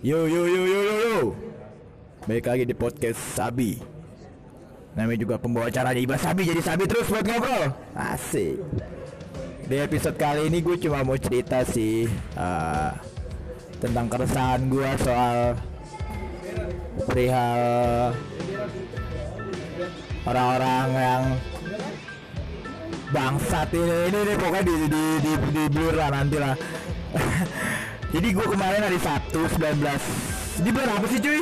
Yo yo yo yo yo yo. Baik lagi di podcast Sabi. Namanya juga pembawa acaranya Ibas Sabi jadi Sabi terus buat ngobrol. Asik. Di episode kali ini gue cuma mau cerita sih uh, tentang keresahan gue soal perihal orang-orang yang bangsat ini ini, ini pokoknya di di di, di blur lah nanti lah jadi gue kemarin hari Sabtu 19 di bulan apa sih cuy?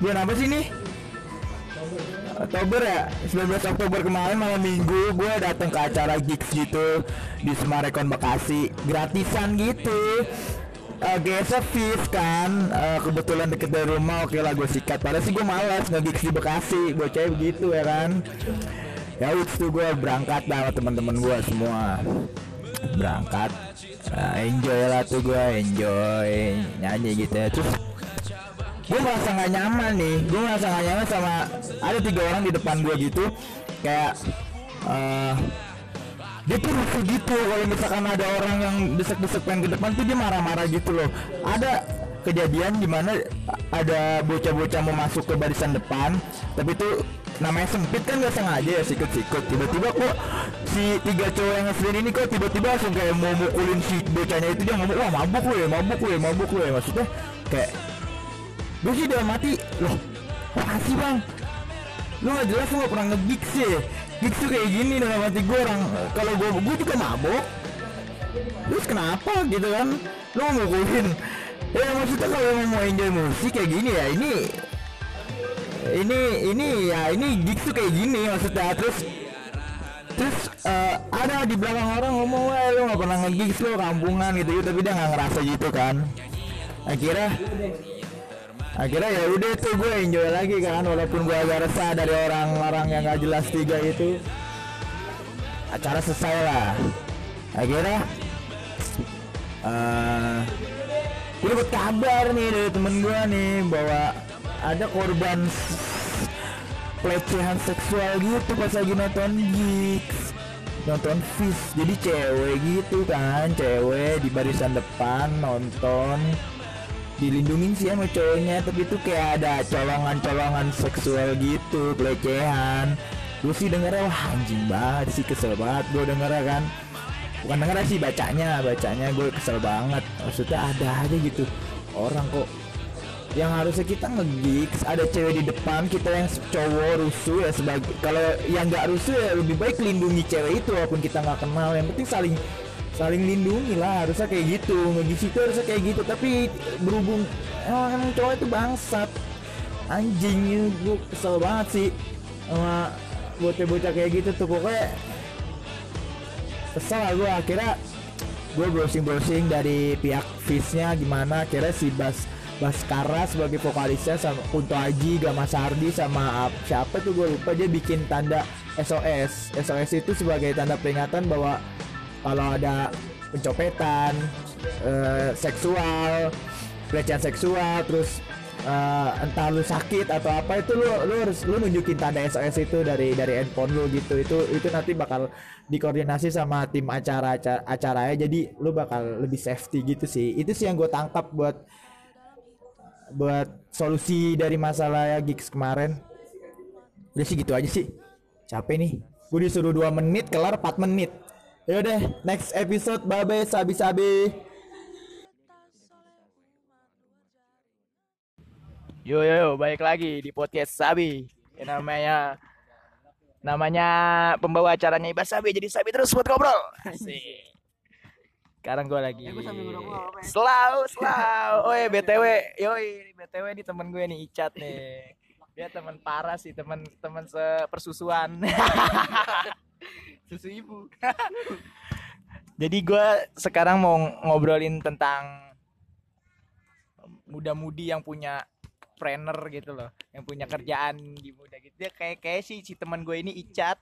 Bulan apa sih nih Oktober ya? 19 Oktober kemarin malam minggu gue datang ke acara gigs gitu di Semarekon Bekasi. Gratisan gitu. Uh, GSF Fifth kan. Uh, kebetulan deket dari rumah oke lah gue sikat. Padahal sih gue malas nge-gigs di Bekasi. Bocah begitu ya kan. Ya tuh gue berangkat sama teman-teman gue semua. Berangkat uh, enjoy lah tuh gue enjoy. Nyanyi gitu ya terus gue merasa nggak nyaman nih. Gue merasa nggak nyaman sama ada tiga orang di depan gue gitu. Kayak uh, dia tuh rusuh gitu. Kalau misalkan ada orang yang desek-desek pengen ke depan tuh dia marah-marah gitu loh. Ada kejadian di mana ada bocah-bocah mau masuk ke barisan depan tapi itu namanya sempit kan gak sengaja ya sikut-sikut. Tiba-tiba kok si tiga cowok yang ngeselin ini kok tiba-tiba langsung kayak mau mukulin si bocahnya itu dia ngomong wah mabuk gue mabuk gue mabuk gue maksudnya kayak gue sih udah mati. Loh makasih bang. Lu gak jelas lu gak pernah nge-gigs sih. Gigs tuh kayak gini dalam hati gue orang. Kalau gue gue juga mabok terus kenapa gitu kan? Lu mukulin. Ya maksudnya kalau mau enjoy musik kayak gini ya ini ini ini ya ini gigs tuh kayak gini maksudnya. Terus terus uh, ada di belakang orang ngomong wah lu gak pernah nge-gigs lu kampungan gitu, gitu. Tapi dia nggak ngerasa gitu kan. Akhirnya akhirnya ya udah tuh gue enjoy lagi kan walaupun gue agak resah dari orang-orang yang gak jelas tiga itu. Acara selesai lah. Akhirnya uh, gue dapet kabar nih dari temen gue nih bahwa ada korban pelecehan seksual gitu pas lagi nonton gigs nonton fish jadi cewek gitu kan cewek di barisan depan nonton. Dilindungin sih sama cowoknya tapi itu kayak ada colongan-colongan seksual gitu pelecehan. Gue sih dengernya wah anjing banget sih kesel banget gue dengernya kan. Bukan denger sih bacanya. Bacanya gue kesel banget. Maksudnya ada aja gitu. Orang kok yang harusnya kita nge-gigs ada cewek di depan kita yang cowok rusuh ya sebagai kalau yang nggak rusuh ya lebih baik lindungi cewek itu walaupun kita nggak kenal. Yang penting saling saling lindungi lah harusnya kayak gitu. Nge-gigs itu harusnya kayak gitu tapi berhubung emang cowok itu bangsat. Anjing gue kesel banget sih sama bocah-bocah kayak gitu tuh. Pokoknya kesel lah gue akhirnya gue browsing-browsing dari pihak Fishnya gimana akhirnya si Bas Baskara sebagai vokalisnya sama Kunto Aji, Gama Sardi sama siapa tuh gue lupa dia bikin tanda SOS. SOS itu sebagai tanda peringatan bahwa kalau ada pencopetan, uh, seksual, pelecehan seksual, terus uh, entah lu sakit atau apa itu lu lu harus lu nunjukin tanda SOS itu dari dari handphone lu gitu. Itu itu nanti bakal dikoordinasi sama tim acara acara acaranya jadi lu bakal lebih safety gitu sih. Itu sih yang gue tangkap buat buat solusi dari masalah ya gigs kemarin. Udah sih gitu aja sih. Capek nih. Gue disuruh 2 menit kelar 4 menit. Ya udah next episode bye bye sabi sabi yo yo yo balik lagi di podcast sabi. Yang namanya namanya pembawa acaranya Ibas Sabi jadi Sabi terus buat ngobrol. Asik. Sekarang gue lagi Ya, apa ya? Selalu, selalu Oh ya BTW Yoi BTW ini temen gue nih Icat nih. Dia teman parah sih Teman teman sepersusuan. Susu ibu. Jadi gue sekarang mau ngobrolin tentang Muda-mudi yang punya trainer gitu loh Yang punya kerjaan di muda gitu. Dia kayak kayak sih si teman gue ini Icat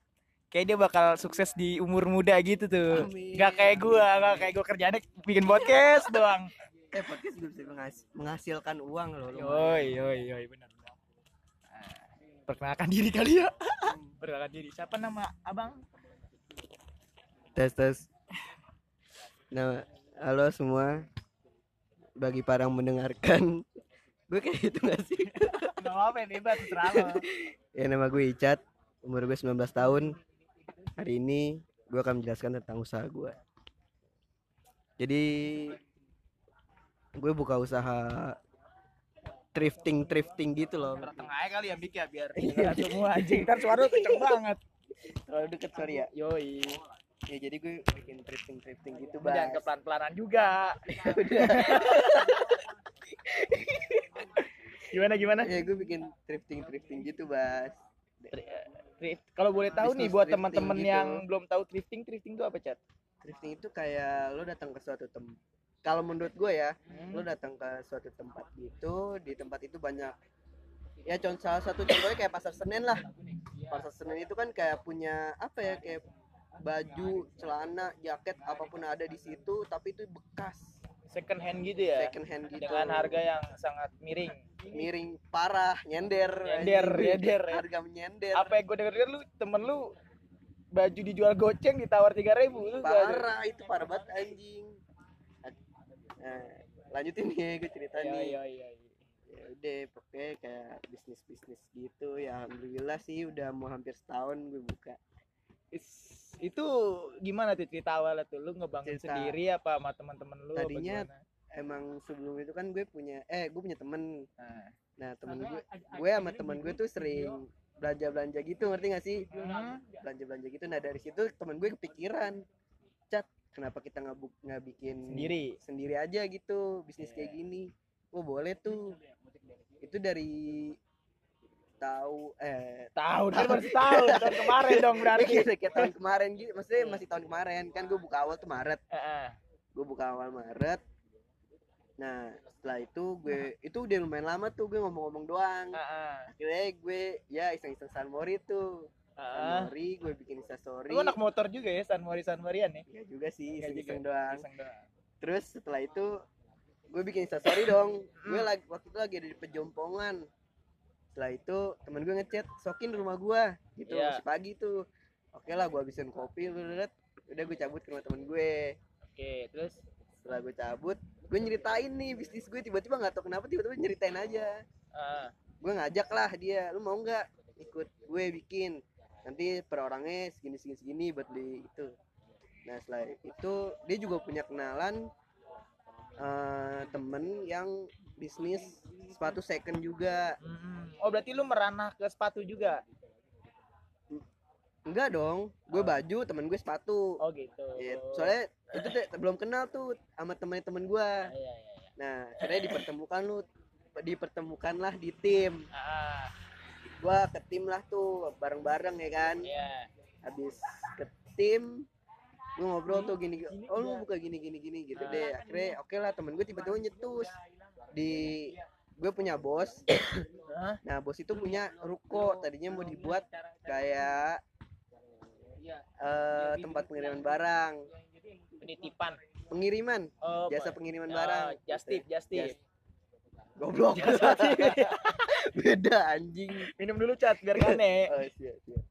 kayak dia bakal sukses di umur muda gitu tuh. Amin. Gak kayak gua, gak kayak gua kerjanya bikin podcast doang. Eh podcast juga bisa menghas- menghasilkan uang loh. Yoi, yoi, yoi, benar benar. Nah, Perkenalkan diri kali ya. Perkenalkan diri. Siapa nama abang? Tes tes. Nah, halo semua. Bagi para yang mendengarkan gue kayak gitu gak sih Gak apa-apa terserah lo. ya nama gue Icat umur gue 19 tahun hari ini gue akan menjelaskan tentang usaha gue jadi gue buka usaha thrifting thrifting gitu loh Tengah aja kali ya Bik ya biar Iya. semua anjing. Ntar suara lu kenceng banget. terlalu deket sorry ya Yoi. ya jadi gue bikin thrifting thrifting gitu Lu Jangan kepelan-pelanan juga. gimana gimana? ya gue bikin thrifting thrifting gitu bas Thrift. Kalau boleh tahu nih buat teman-teman gitu. yang belum tahu thrifting, thrifting itu apa, Chat? thrifting itu kayak lo datang ke suatu tempat kalau menurut gue ya Hmm. lo datang ke suatu tempat gitu di tempat itu banyak ya contoh salah satu contohnya kayak pasar senen lah pasar senen itu kan kayak punya apa ya kayak baju celana jaket apa pun ada di situ tapi itu bekas Second hand gitu ya. second hand gitu Dengan harga yang sangat miring. miring parah nyender Nyender, nyender ya. harga menyender Apa yang gue denger lu temen lu baju dijual goceng ditawar tiga ribu parah itu parah banget anjing nah, lanjutin nih gue cerita Ya, nih ya, ya, ya. ya udah pokoknya kayak bisnis bisnis gitu ya alhamdulillah sih udah mau hampir setahun gue buka Itu gimana tuh cerita awalnya tuh? Lu ngebangun Cerita. sendiri apa sama teman-teman lu Tadinya- emang sebelum itu kan gue punya eh gue punya temen. Nah. nah temen gue gue sama temen gue tuh sering belanja belanja gitu ngerti gak sih? Hmm. belanja. Belanja gitu. Nah dari situ temen gue kepikiran cat kenapa kita nggak nggak bikin sendiri? sendiri aja gitu bisnis kayak gini. Oh boleh tuh. Itu dari tahu eh tahu kan baru setahun tahun kemarin dong berarti kayak, kayak tahun kemarin gitu maksudnya masih tahun kemarin kan gue buka awal tuh Maret Heeh. gue buka awal Maret nah setelah itu gue itu udah lumayan lama tuh gue ngomong-ngomong doang Heeh. akhirnya gue ya iseng-iseng Sunmori tuh Heeh. Sunmori gue bikin instastory lu anak motor juga ya San Mori San Morian ya ya juga sih Nggak iseng-iseng juga. doang Iseng doang. terus setelah itu gue bikin instastory dong gue Hmm. lagi waktu itu lagi ada di pejompongan setelah itu temen gue ngechat sokin rumah gue gitu Iya. masih pagi tuh. Oke lah gue habisin kopi udah udah gue cabut ke rumah temen gue. Oke terus? Setelah gue cabut gue nyeritain nih bisnis gue tiba-tiba nggak tahu kenapa tiba-tiba nyeritain aja. Heeh. gue ngajak lah dia lu mau nggak ikut gue bikin? Nanti per orangnya segini segini segini buat beli itu. Nah setelah itu dia juga punya kenalan eh, temen yang bisnis sepatu second juga. Hmm. oh berarti lu meranah ke sepatu juga? Enggak dong gue baju temen gue sepatu. Oh gitu. Ya, soalnya itu tuh belum kenal tuh sama temen-temen gue. Ah, iya iya. Nah akhirnya dipertemukan lu dipertemukanlah di tim. Ah, gua ke tim lah tuh bareng-bareng ya kan? Iya. Habis ke tim gue ngobrol tuh gini oh lu buka gini gini gini gitu deh. Akhirnya oke lah temen gue tiba-tiba nyetus di gue punya bos. Nah bos itu punya ruko. Tadinya mau dibuat kayak eh, tempat pengiriman barang. Penitipan. Pengiriman. Oh jasa apa? pengiriman Oh, barang. just tip just tip Just- goblok beda anjing. Minum dulu cat biar kane oh siap siap.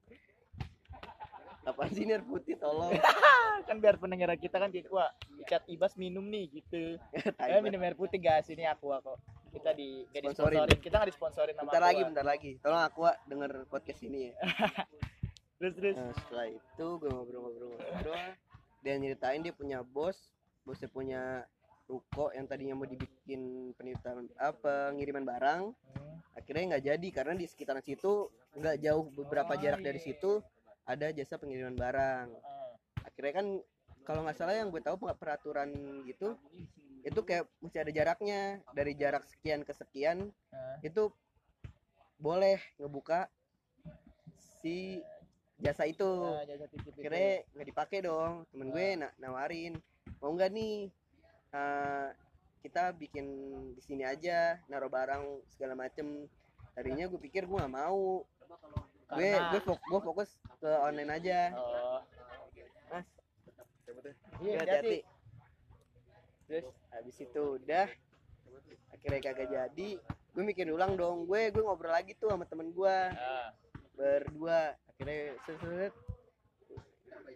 Apaan sih ini air putih tolong. Kan biar pendengar kita kan jadi wah cat ibas minum nih gitu. Eh banget. minum air putih guys. Ini aqua kok. Kita di gak Sponsorin. disponsorin. Kita nggak disponsorin sama bentar lagi bentar lagi. Tolong aku denger podcast ini ya. Terus terus. Nah, setelah itu gue ngobrol-ngobrol-ngobrol. Dia nyeritain dia punya bos bosnya punya ruko yang tadinya mau dibikin penitipan apa pengiriman barang. Hmm. akhirnya nggak jadi karena di sekitaran situ nggak jauh beberapa jarak dari situ ada jasa pengiriman barang. Ah. akhirnya kan kalau nggak salah yang gue tahu per- peraturan gitu itu kayak mesti ada jaraknya. Dari jarak sekian ke sekian Ah. itu boleh ngebuka si jasa itu. Nah, jasa titip itu. kira nggak dipakai dong. Temen gue na- nawarin mau nggak nih eh, kita bikin di sini aja naruh barang segala macem. Tadinya gue pikir gue nggak mau. Gue Karena- gue fok- gue fokus ke online aja. Oh iya hati-hati hati terus habis itu udah akhirnya kagak jadi gue mikir ulang dong gue gue ngobrol lagi tuh sama temen gue Ah. berdua akhirnya set.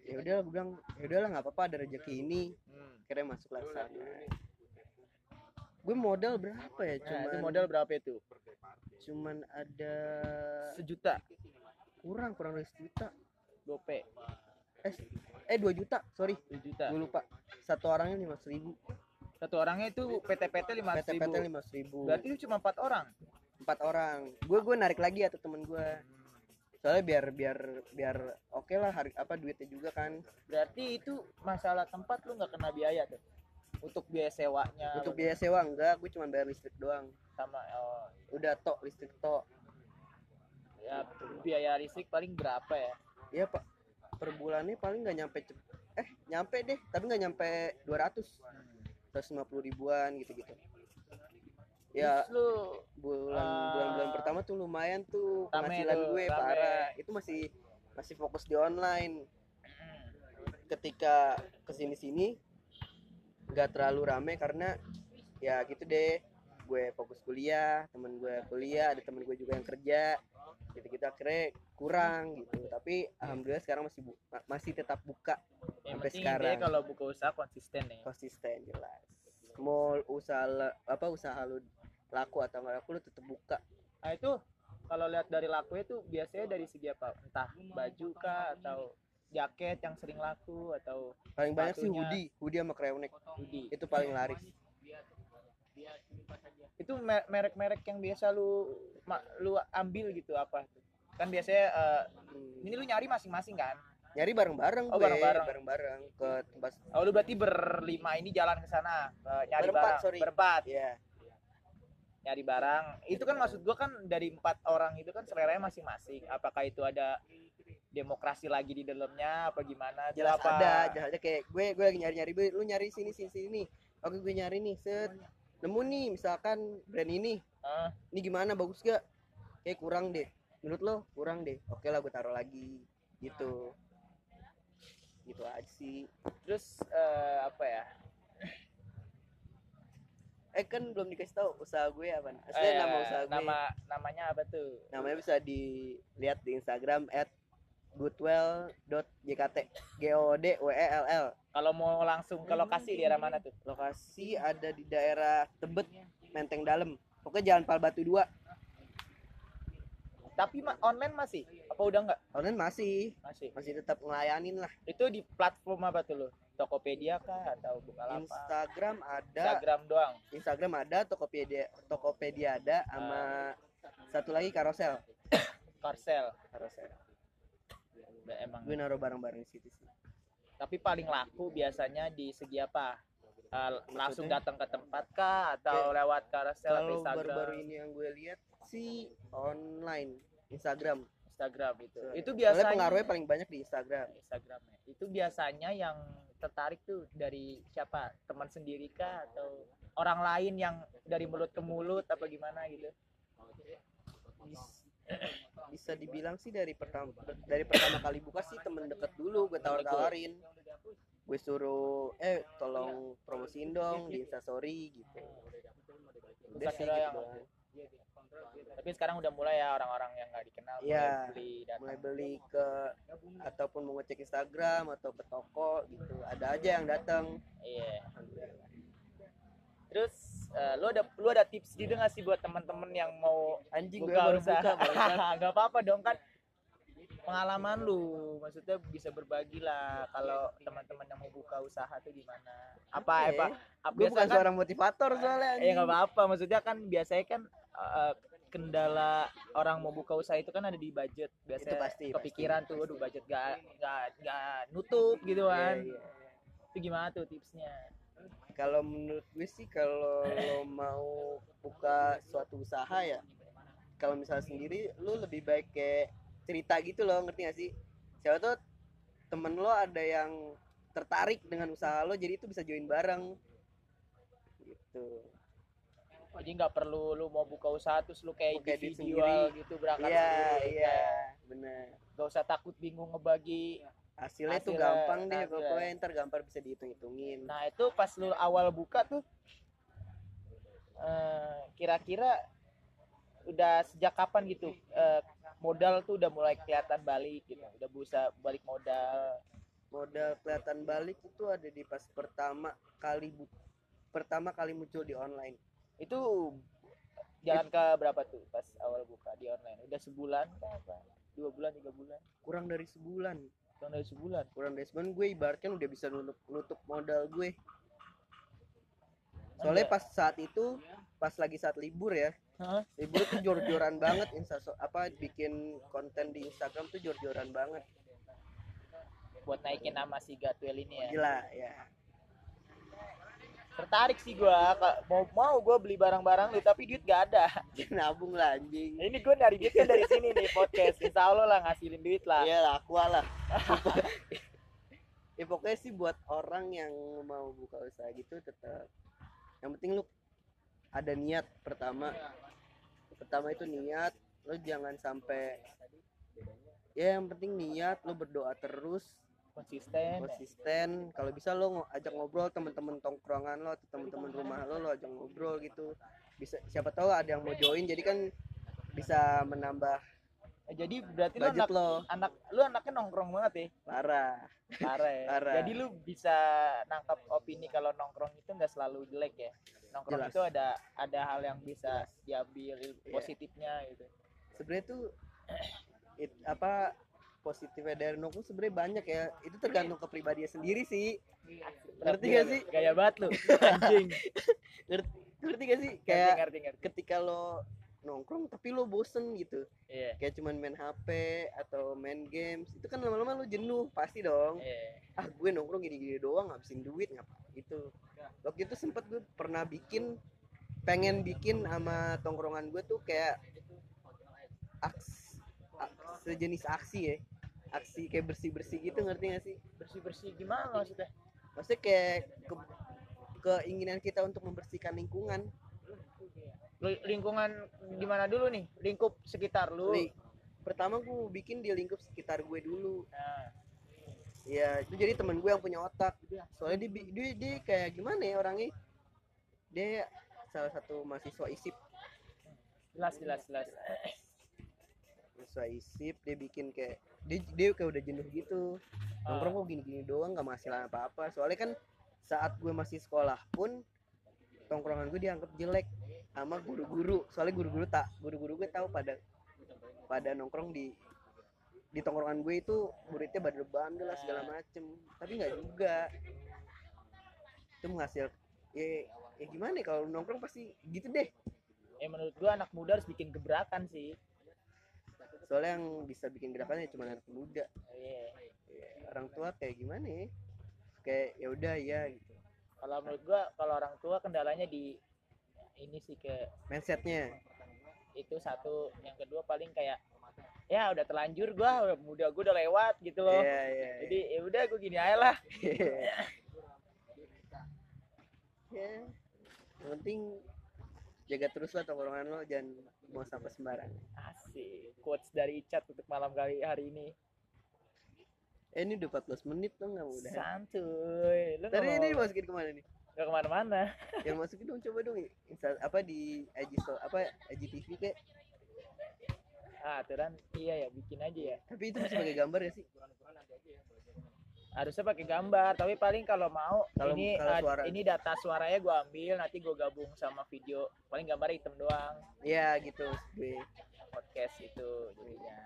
ya udah gue bilang ya udahlah nggak apa-apa ada rezeki ini Hmm. akhirnya masuk lah ke sana gue modal berapa ya Nah, cuman itu modal berapa itu? cuman ada Sejuta. kurang kurang dari sejuta Gope. eh eh dua juta sorry Sejuta. gue lupa satu orangnya lima ribu Satu orangnya itu PT-PT lima PT PT ribu. lima ribu Berarti lu cuma empat orang. empat orang gue gue narik lagi atau temen gue soalnya biar biar biar oke lah harga apa duitnya juga kan Berarti itu masalah tempat lu nggak kena biaya tuh. Untuk biaya sewanya. untuk biaya sewa enggak gue cuma bayar listrik doang sama oh, udah tok listrik tok ya biaya listrik paling berapa ya? Iya pak per bulannya paling nggak nyampe eh nyampe deh tapi nggak nyampe 200 150 ribuan gitu gitu ya lu bulan Ah. bulan bulan pertama tuh lumayan tuh penghasilan gue rame. parah. Itu masih masih fokus di online. Ketika ke sini sini nggak terlalu rame karena ya gitu deh. Gue fokus kuliah temen gue kuliah ada temen gue juga yang kerja gitu gitu akhirnya kurang gitu tapi alhamdulillah sekarang masih bu- ma- masih tetap buka yang Sampai sekarang. kalau buka usaha konsisten nih. konsisten jelas mau usaha apa usaha lu laku atau nggak laku lu tetap buka Nah itu kalau lihat dari lakunya tuh biasanya dari segi apa? Entah baju kah atau jaket yang sering laku atau paling banyak sih hoodie hoodie sama crewneck hoodie. itu paling laris Itu mer- merek-merek yang biasa lu lu ambil gitu apa? Kan biasanya Hmm. ini lu nyari masing-masing kan? nyari bareng-bareng Oh, bareng-bareng. bareng-bareng ke tempat Oh lu berarti berlima ini jalan ke sana eh, nyari Berempat, barang. sorry. Berempat. ya nyari barang itu kan maksud gua kan dari empat orang itu kan seleranya masing-masing apakah itu ada demokrasi lagi di dalamnya apa gimana jelas apa? ada jelas ada kayak gue gue lagi nyari nyari lu nyari sini sini sini oke gue nyari nih set nemu nih misalkan brand ini Hah? ini gimana bagus gak kayak kurang deh menurut lo kurang deh. Oke lah gue taruh lagi. Gitu. Gitu aja sih. Terus eh, apa ya? Eh kan belum dikasih tahu usaha gue apa asli Eh, nama usaha gue. nama namanya apa tuh? Namanya bisa dilihat di Instagram at goodwell.jkt g o d w e l l. Kalau mau langsung ke lokasi di daerah mana tuh? Lokasi ada di daerah Tebet Menteng Dalam pokoknya Jalan Palbatu 2 tapi ma- online masih? Apa udah enggak online masih. Masih. Masih tetap ngelayanin lah. Itu di platform apa tuh lo Tokopedia kah atau Bukalapak? Instagram ada. Instagram doang? Instagram ada Tokopedia Tokopedia ada sama satu lagi Carousel. Carsel Carousel. Udah emang. Gue naruh barang-barang di situ sih. Tapi paling laku biasanya di segi apa? Eh, langsung datang ke tempat kah atau lewat carousel atau kalau Instagram? baru-baru ini yang gue lihat sih online Instagram. Instagram itu. Itu Soalnya biasanya pengaruhnya paling banyak di Instagram. Instagramnya itu biasanya yang tertarik tuh dari siapa? Teman sendiri kah? Atau orang lain yang dari mulut ke mulut apa gimana gitu? Bis- bisa dibilang sih dari pertama dari pertama kali buka sih temen deket dulu gue tawar tawarin gue suruh eh tolong promosiin dong di instastory gitu. Udah sih gitu. Tapi sekarang udah mulai ya orang-orang yang nggak dikenal mulai Iya, beli datang mulai beli ke ataupun mau ngecek Instagram atau ke toko gitu. Ada aja yang datang. Iya. Terus eh, lu ada lu ada tips gitu nggak sih buat teman-teman yang mau anjing gue buka baru usaha? buka nggak apa-apa dong kan pengalaman lu. Maksudnya bisa berbagi lah kalau teman-teman yang mau buka usaha tuh gimana. Apa Oke. apa apa gue bukan kan seorang motivator soalnya ya nggak apa-apa. Maksudnya kan biasanya kan eh, kendala orang mau buka usaha itu kan ada di budget. Biasanya Itu pasti, kepikiran tuh aduh budget gak gak gak nutup gitu Iya, kan. iya. itu gimana tuh tipsnya? Kalau menurut gue sih kalau lo mau buka suatu usaha ya kalau misalnya sendiri lu lebih baik kayak cerita gitu loh ngerti gak sih? Siapa tuh temen lo ada yang tertarik dengan usaha lo jadi itu bisa join bareng. Gitu jadi nggak perlu lu mau buka usaha terus lu kayak video sendiri. gitu berangkat iya sendiri, iya kayak bener. nggak usah takut bingung ngebagi hasilnya tuh Hasilnya, gampang deh hasilnya. pokoknya ntar gampang bisa dihitung hitungin nah itu pas lu awal buka tuh eh, kira-kira udah sejak kapan gitu? Eh, modal tuh udah mulai kelihatan balik gitu udah bisa balik modal. Modal kelihatan balik itu ada di pas pertama kali bu pertama kali muncul di online itu jalan ke berapa tuh pas awal buka di online? Udah sebulan apa? Dua bulan tiga bulan? Kurang dari sebulan. Kurang dari sebulan? Kurang dari sebulan. Gue ibaratkan udah bisa nutup nutup modal gue. Soalnya pas saat itu pas lagi saat libur ya Hah? libur tuh jor-joran banget. Insta apa bikin konten di Instagram tuh jor-joran banget. Buat naikin nama si Gatwell ini ya? Gila ya tertarik sih gua mau mau gua beli barang-barang lu tapi duit gak ada. Nabung lah anjing. Ini gua nyari duit kan dari sini nih podcast. Insya Allah lah ngasilin duit lah. Iya lah, aqua lah. ya pokoknya sih buat orang yang mau buka usaha gitu tetap yang penting lu ada niat pertama. Pertama itu niat, lu jangan sampai ya yang penting niat, lu berdoa terus, konsisten konsisten. Kalau bisa lu ngo- ajak ngobrol teman-teman tongkrongan lo atau teman-teman rumah lo, lo ajak ngobrol gitu. Bisa siapa tahu ada yang mau join jadi kan bisa menambah Eh, jadi berarti lu budget anak lo. anak lu anaknya nongkrong banget ya Parah. parah ya Parah. jadi lu bisa nangkap opini kalau nongkrong itu nggak selalu jelek ya nongkrong Jelas. itu ada ada hal yang bisa diambil Iya. positifnya gitu sebenarnya tuh it- apa positifnya dari nongkrong sebenarnya banyak ya. Itu tergantung kepribadian sendiri sih. Ngerti gak sih? gaya banget lu. Anjing. Ngerti, ngerti gak sih? Ngerti kayak ngerti ngerti. ketika lo nongkrong tapi lo bosen gitu. Iya. Kayak cuman main HP atau main games itu kan lama-lama lo jenuh pasti dong. Iya. Ah gue nongkrong gini-gini doang ngabisin duit ngapa gitu. Waktu itu sempet gue pernah bikin pengen bikin sama tongkrongan gue tuh kayak aks, ak- sejenis aksi ya aksi kayak bersih bersih gitu ngerti gak sih? Bersih bersih gimana maksudnya? Maksudnya kayak ke- keinginan kita untuk membersihkan lingkungan. Lingkungan di mana dulu nih? Lingkup sekitar lu. Li- pertama gue bikin di lingkup sekitar gue dulu. Nah, ya itu jadi temen gue yang punya otak. Soalnya dia, dia, dia kayak gimana ya orangnya? Dia salah satu mahasiswa isip. Jelas jelas jelas. Mahasiswa isip dia bikin kayak dia, dia kayak udah jenuh gitu. Ah. nongkrong kok gini-gini doang gak menghasilkan apa-apa. Soalnya kan saat gue masih sekolah pun tongkrongan gue dianggap jelek sama guru-guru. Soalnya guru-guru tak guru-guru gue tahu pada pada nongkrong di di tongkrongan gue itu muridnya badar bandel lah segala macem. Tapi nggak juga. Itu menghasil ya, ya gimana ya kalau nongkrong pasti gitu deh. Eh menurut gua anak muda harus bikin gebrakan sih soalnya yang bisa bikin gerakannya cuma anak muda. Iya. Ya, orang tua kayak gimana ya? Kayak ya udah ya gitu. Kalau menurut gua kalau orang tua kendalanya di ini sih ke mindsetnya. Itu satu. Yang kedua paling kayak ya udah terlanjur gua udah muda gua udah lewat gitu loh. Iya, iya, jadi ya udah gua gini aja lah. Iya. ya yang penting jaga terus lah tongkrongan lo jangan mau sampai sembarangan. Asik. Quotes dari Icat untuk malam kali hari ini. Eh ini udah 14 menit tuh nggak udah santuy. Lu tadi ini masukin ke mana nih? Nggak ke mana-mana. Yang masukin dong coba dong Insta, apa di IG sto- apa IG TV kayak ah aturan. Iya ya bikin aja ya. Tapi itu pakai gambar ya sih harusnya pakai gambar tapi paling kalau mau Kalau- ini kalau ad- suara. ini data suaranya gua ambil nanti gua gabung sama video. Paling gambar hitam doang. Ya gitu gue podcast itu jadinya.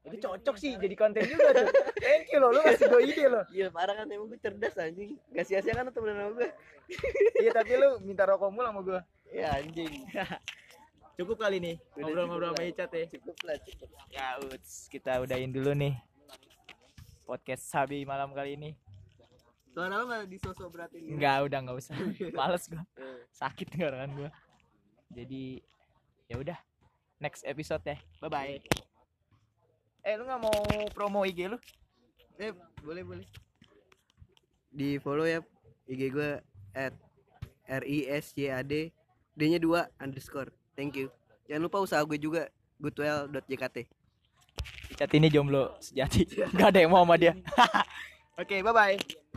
Itu cocok sih jadi konten juga tuh. Thank you loh lu ngasih gue ide loh. Iya parah kan emang gue cerdas anjing. Gak sia-sia kan temen sama gue iya tapi lu minta rokok mulu sama gue Ya anjing. Cukup kali nih Udah ngobrol-ngobrol sama. Icat ya. Cukup lah cukup. Ya uts kita udahin dulu nih podcast Sabi malam kali ini. Suara lo gak disosok beratin Enggak udah nggak usah. Males gue Eh, sakit tenggorokan gue jadi ya udah. Next episode ya. Bye bye eh lu nggak mau promo IG lu? Eh boleh boleh. Di follow ya IG gue At R-I-S-Y-A-D D. Nya 2 underscore. Thank you. Jangan lupa usaha gue juga goodwell.jkt Cat ini jomblo sejati. Nggak ada yang mau sama dia. Oke bye bye